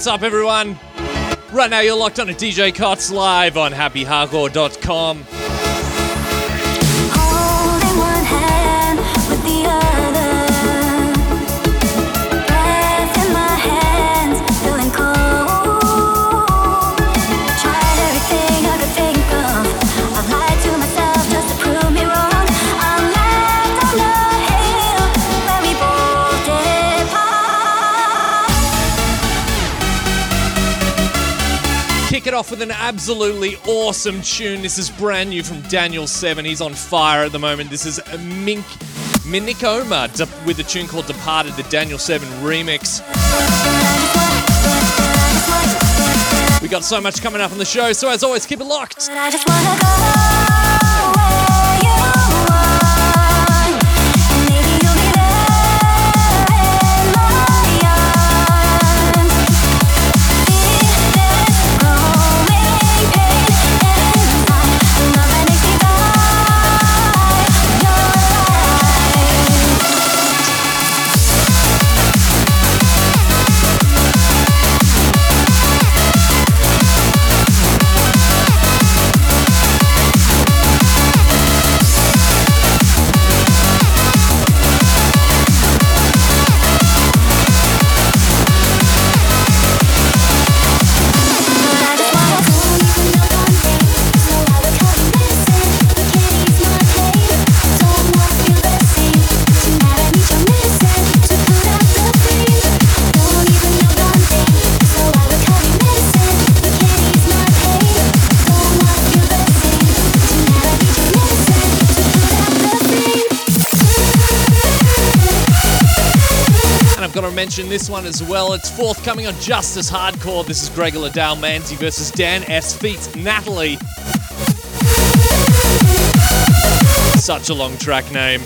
What's up, everyone? Right now, you're locked on a DJ Cots live on happyhardcore.com. it off with an absolutely awesome tune. This is brand new from Daniel Seven. He's on fire at the moment. This is Mink Minikoma with a tune called Departed, the Daniel Seven remix. We got so much coming up on the show, so as always, keep it locked. Mention this one as well. It's forthcoming on Justice Hardcore. This is Gregor Le DahL Manzi versus Dan S. Feats Natalie. Such a long track name.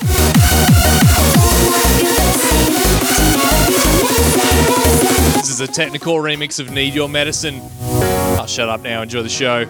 This is a technical remix of Need Your Medicine. I'll shut up now. Enjoy the show.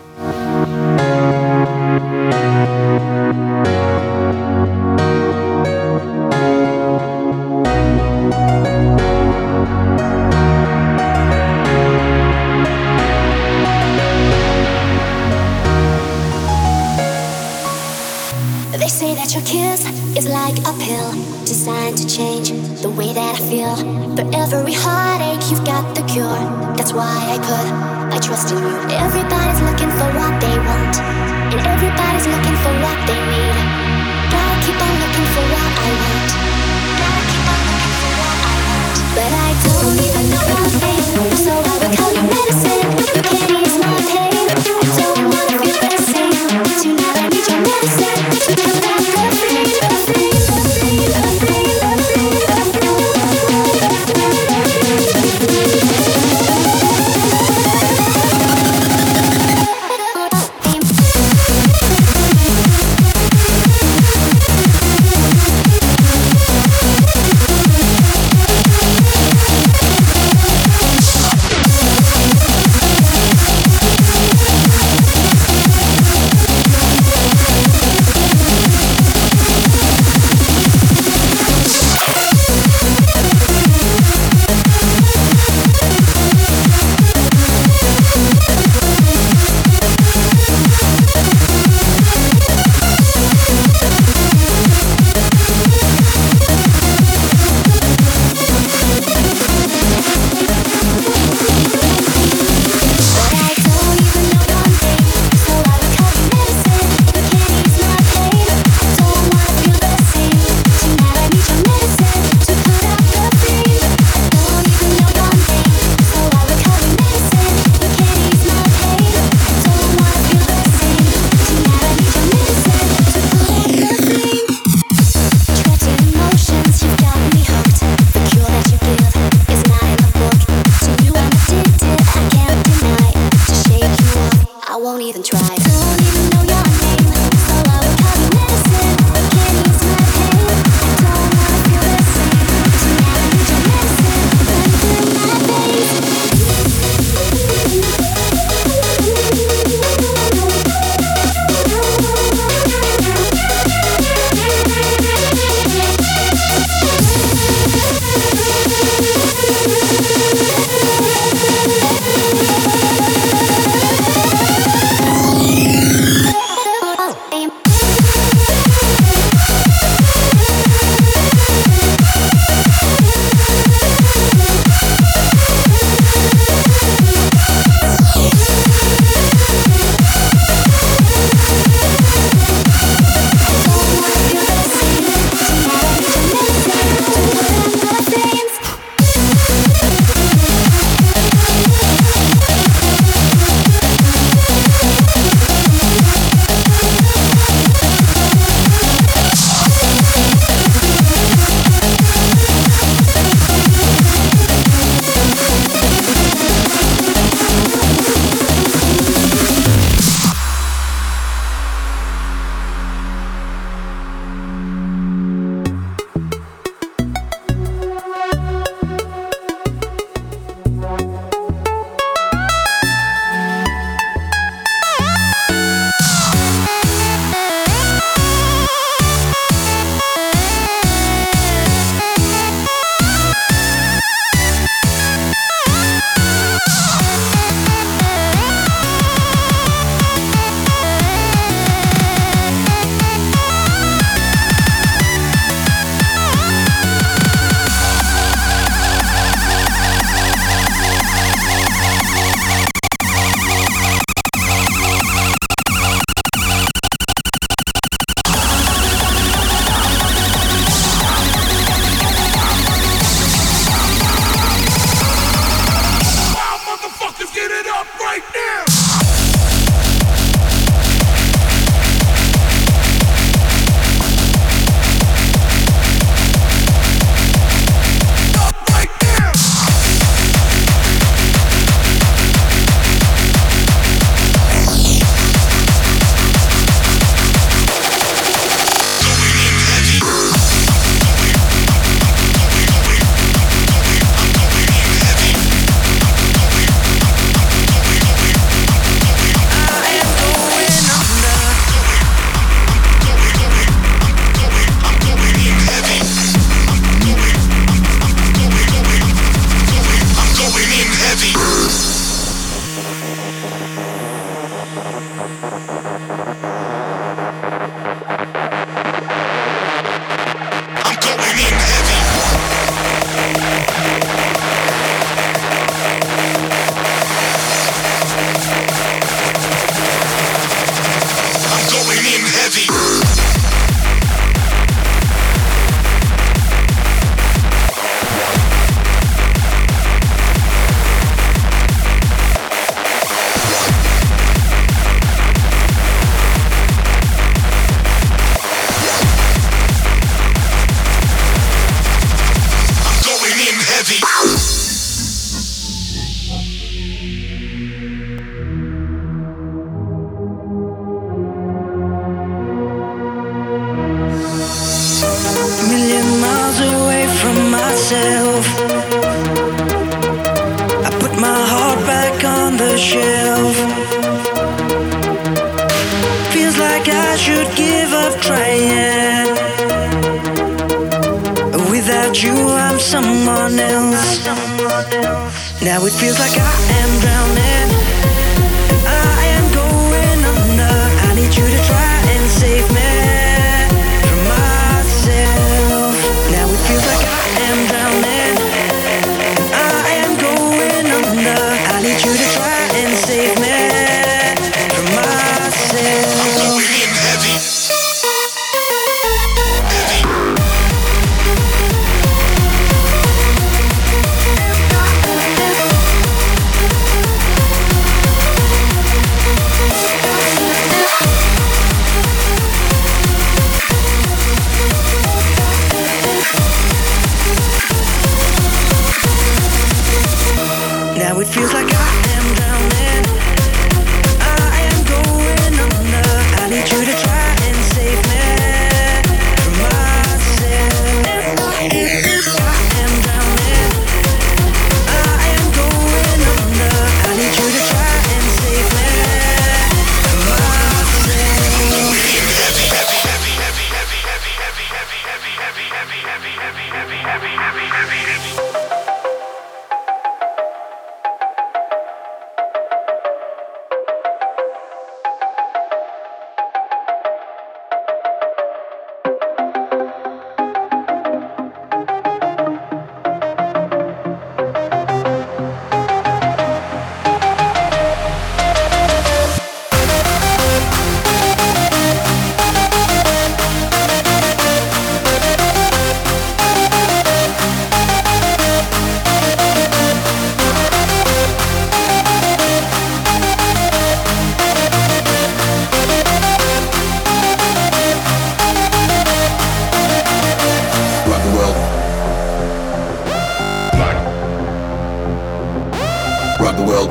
throughout the world.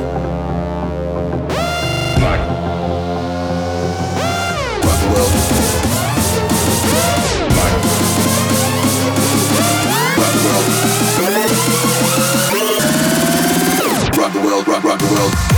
The world. The world. Rock the world, rock, rock the world.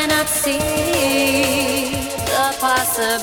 Cannot see the possibility.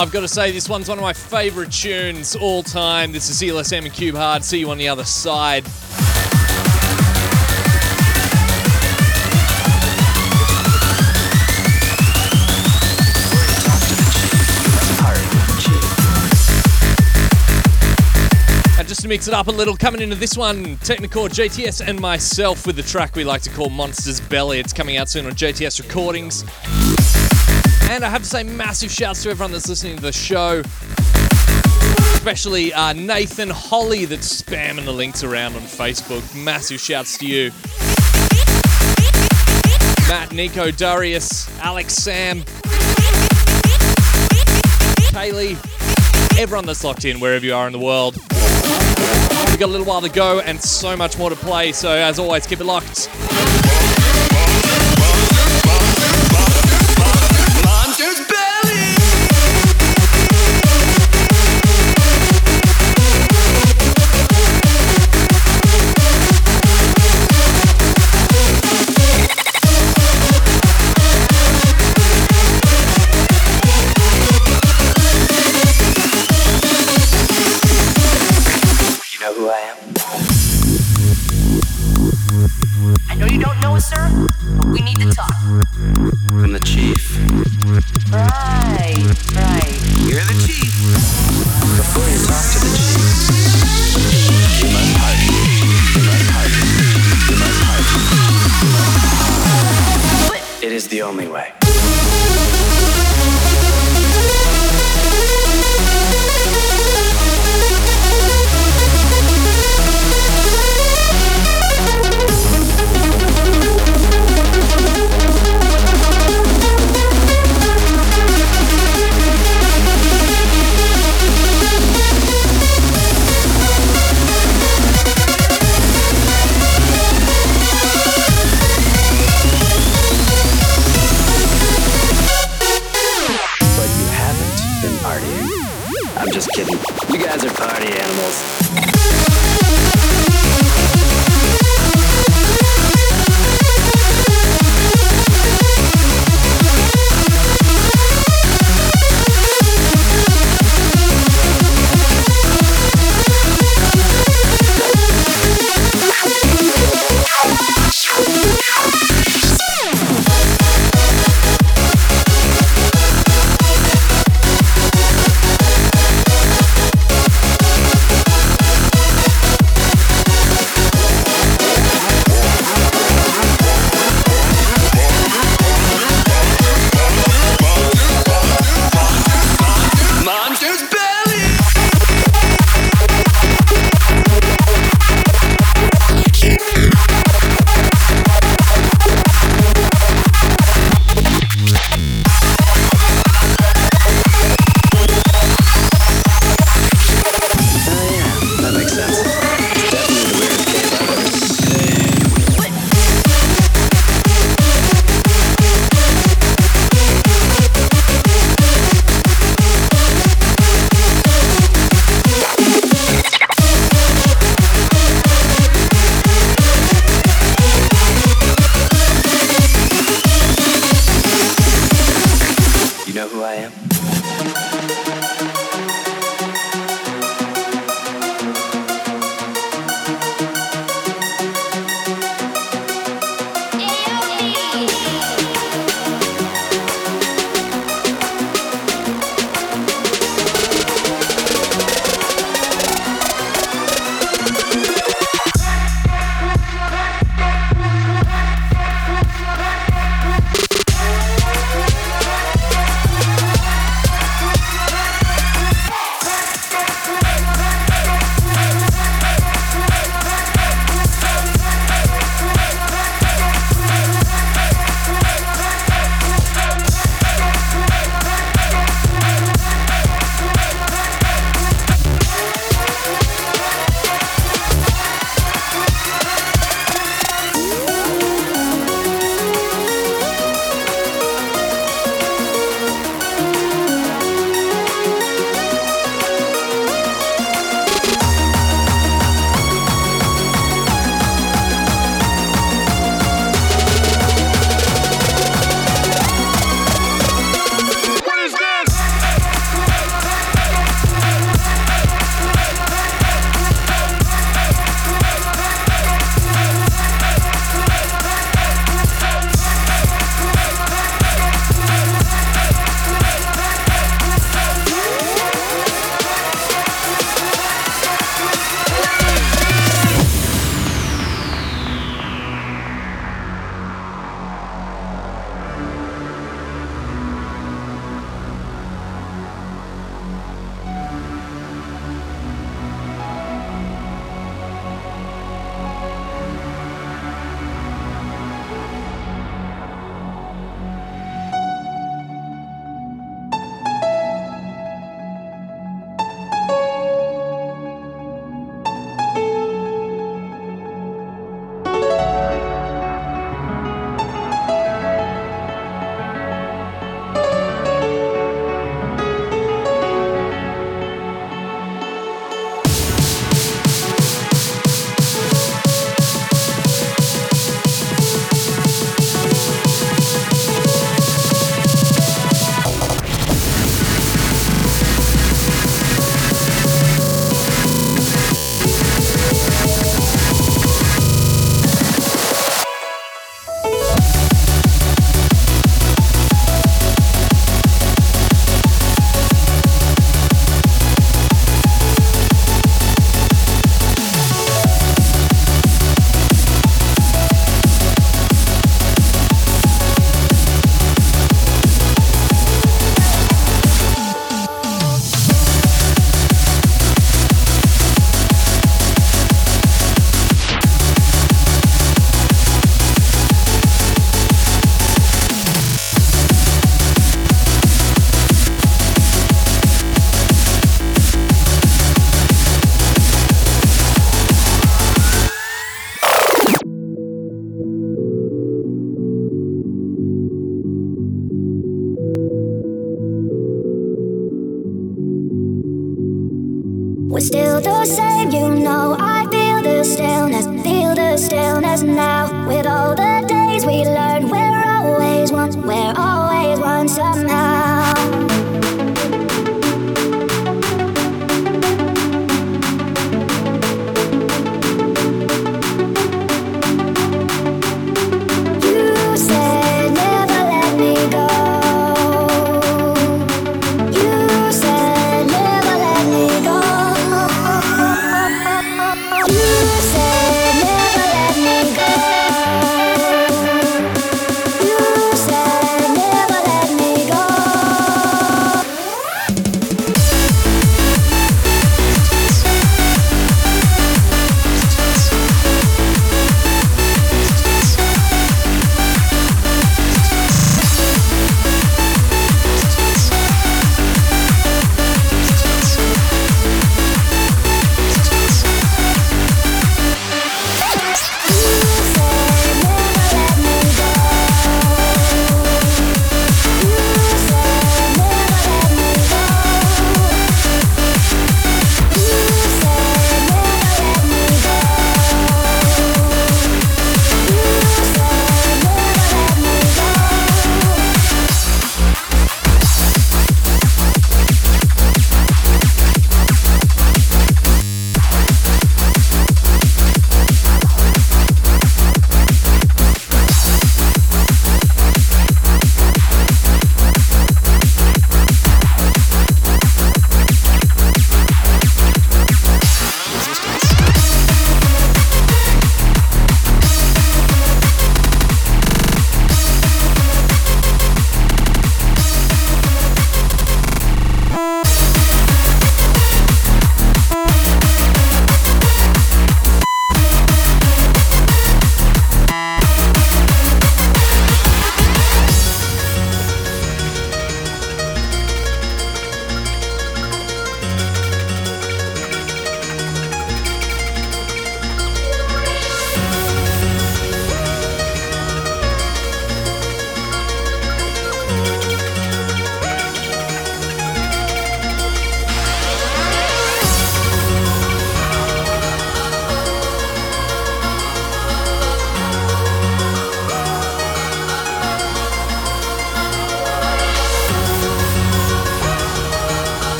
I've got to say, this one's one of my favourite tunes all time. This is ELSM and Cube Hard. See you on the other side. And just to mix it up a little, coming into this one, Technikore, JTS, and myself with the track we like to call Monsters Belly. It's coming out soon on JTS Recordings. And I have to say, massive shouts to everyone that's listening to the show. Especially uh, Nathan Holly that's spamming the links around on Facebook. Massive shouts to you. Matt, Nico, Darius, Alex, Sam, Kaylee, everyone that's locked in wherever you are in the world. We've got a little while to go and so much more to play, so as always, keep it locked.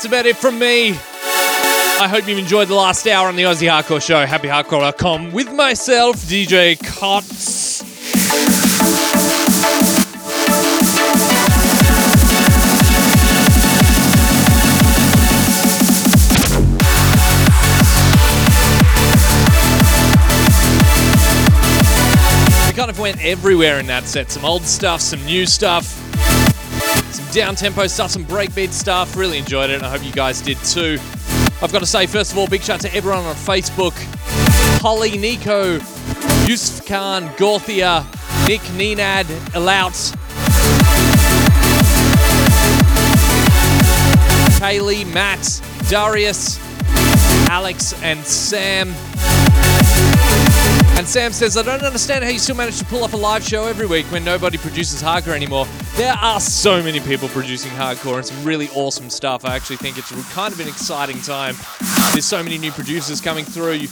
That's about it from me. I hope you've enjoyed the last hour on the Aussie Hardcore Show. HappyHardcore.com with myself, DJ Cots. We kind of went everywhere in that set. Some old stuff, some new stuff, down tempo stuff, some breakbeat stuff. Really enjoyed it, and I hope you guys did too. I've got to say, first of all, big shout out to everyone on Facebook Holly, Nico, Yusuf Khan, Gorthia, Nick, Ninad, Elout, Kaylee, Matt, Darius, Alex, and Sam. And Sam says, I don't understand how you still manage to pull off a live show every week when nobody produces hardcore anymore. There are so many people producing hardcore and some really awesome stuff. I actually think it's kind of an exciting time. There's so many new producers coming through.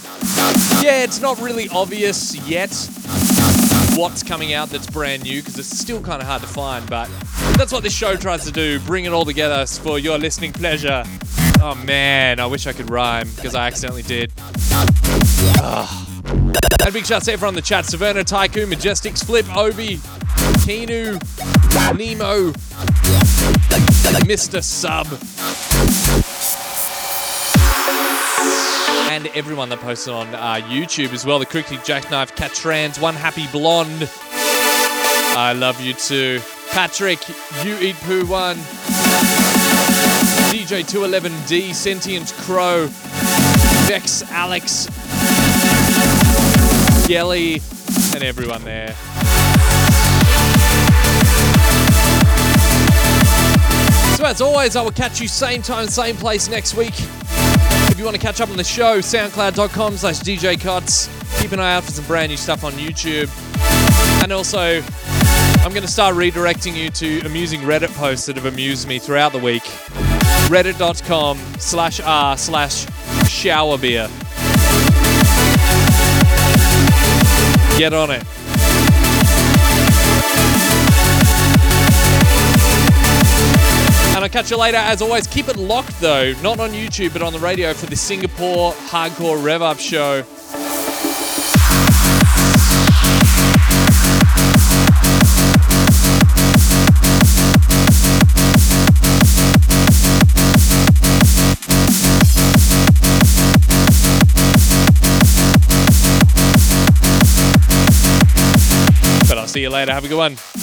Yeah, it's not really obvious yet what's coming out that's brand new because it's still kind of hard to find, but that's what this show tries to do bring it all together for your listening pleasure. Oh man, I wish I could rhyme because I accidentally did. Ugh. And big shouts to everyone in the chat Saverna, Tycoon, Majestics, Flip, Obi, Kinu, Nemo, Mr. Sub. And everyone that posted on uh, YouTube as well. The Crooked Jackknife, Catrans, One Happy Blonde. I love you too. Patrick, You Eat Poo One. DJ211D, Sentient Crow, Vex, Alex, Gelly, and everyone there. So as always, I will catch you same time, same place next week. If you want to catch up on the show, soundcloud.com slash DJ Cots. Keep an eye out for some brand new stuff on YouTube. And also, I'm going to start redirecting you to amusing Reddit posts that have amused me throughout the week. Reddit.com slash r slash shower Get on it. And I'll catch you later. As always, keep it locked though, not on YouTube, but on the radio for the Singapore Hardcore Rev Up Show. See you later. Have a good one.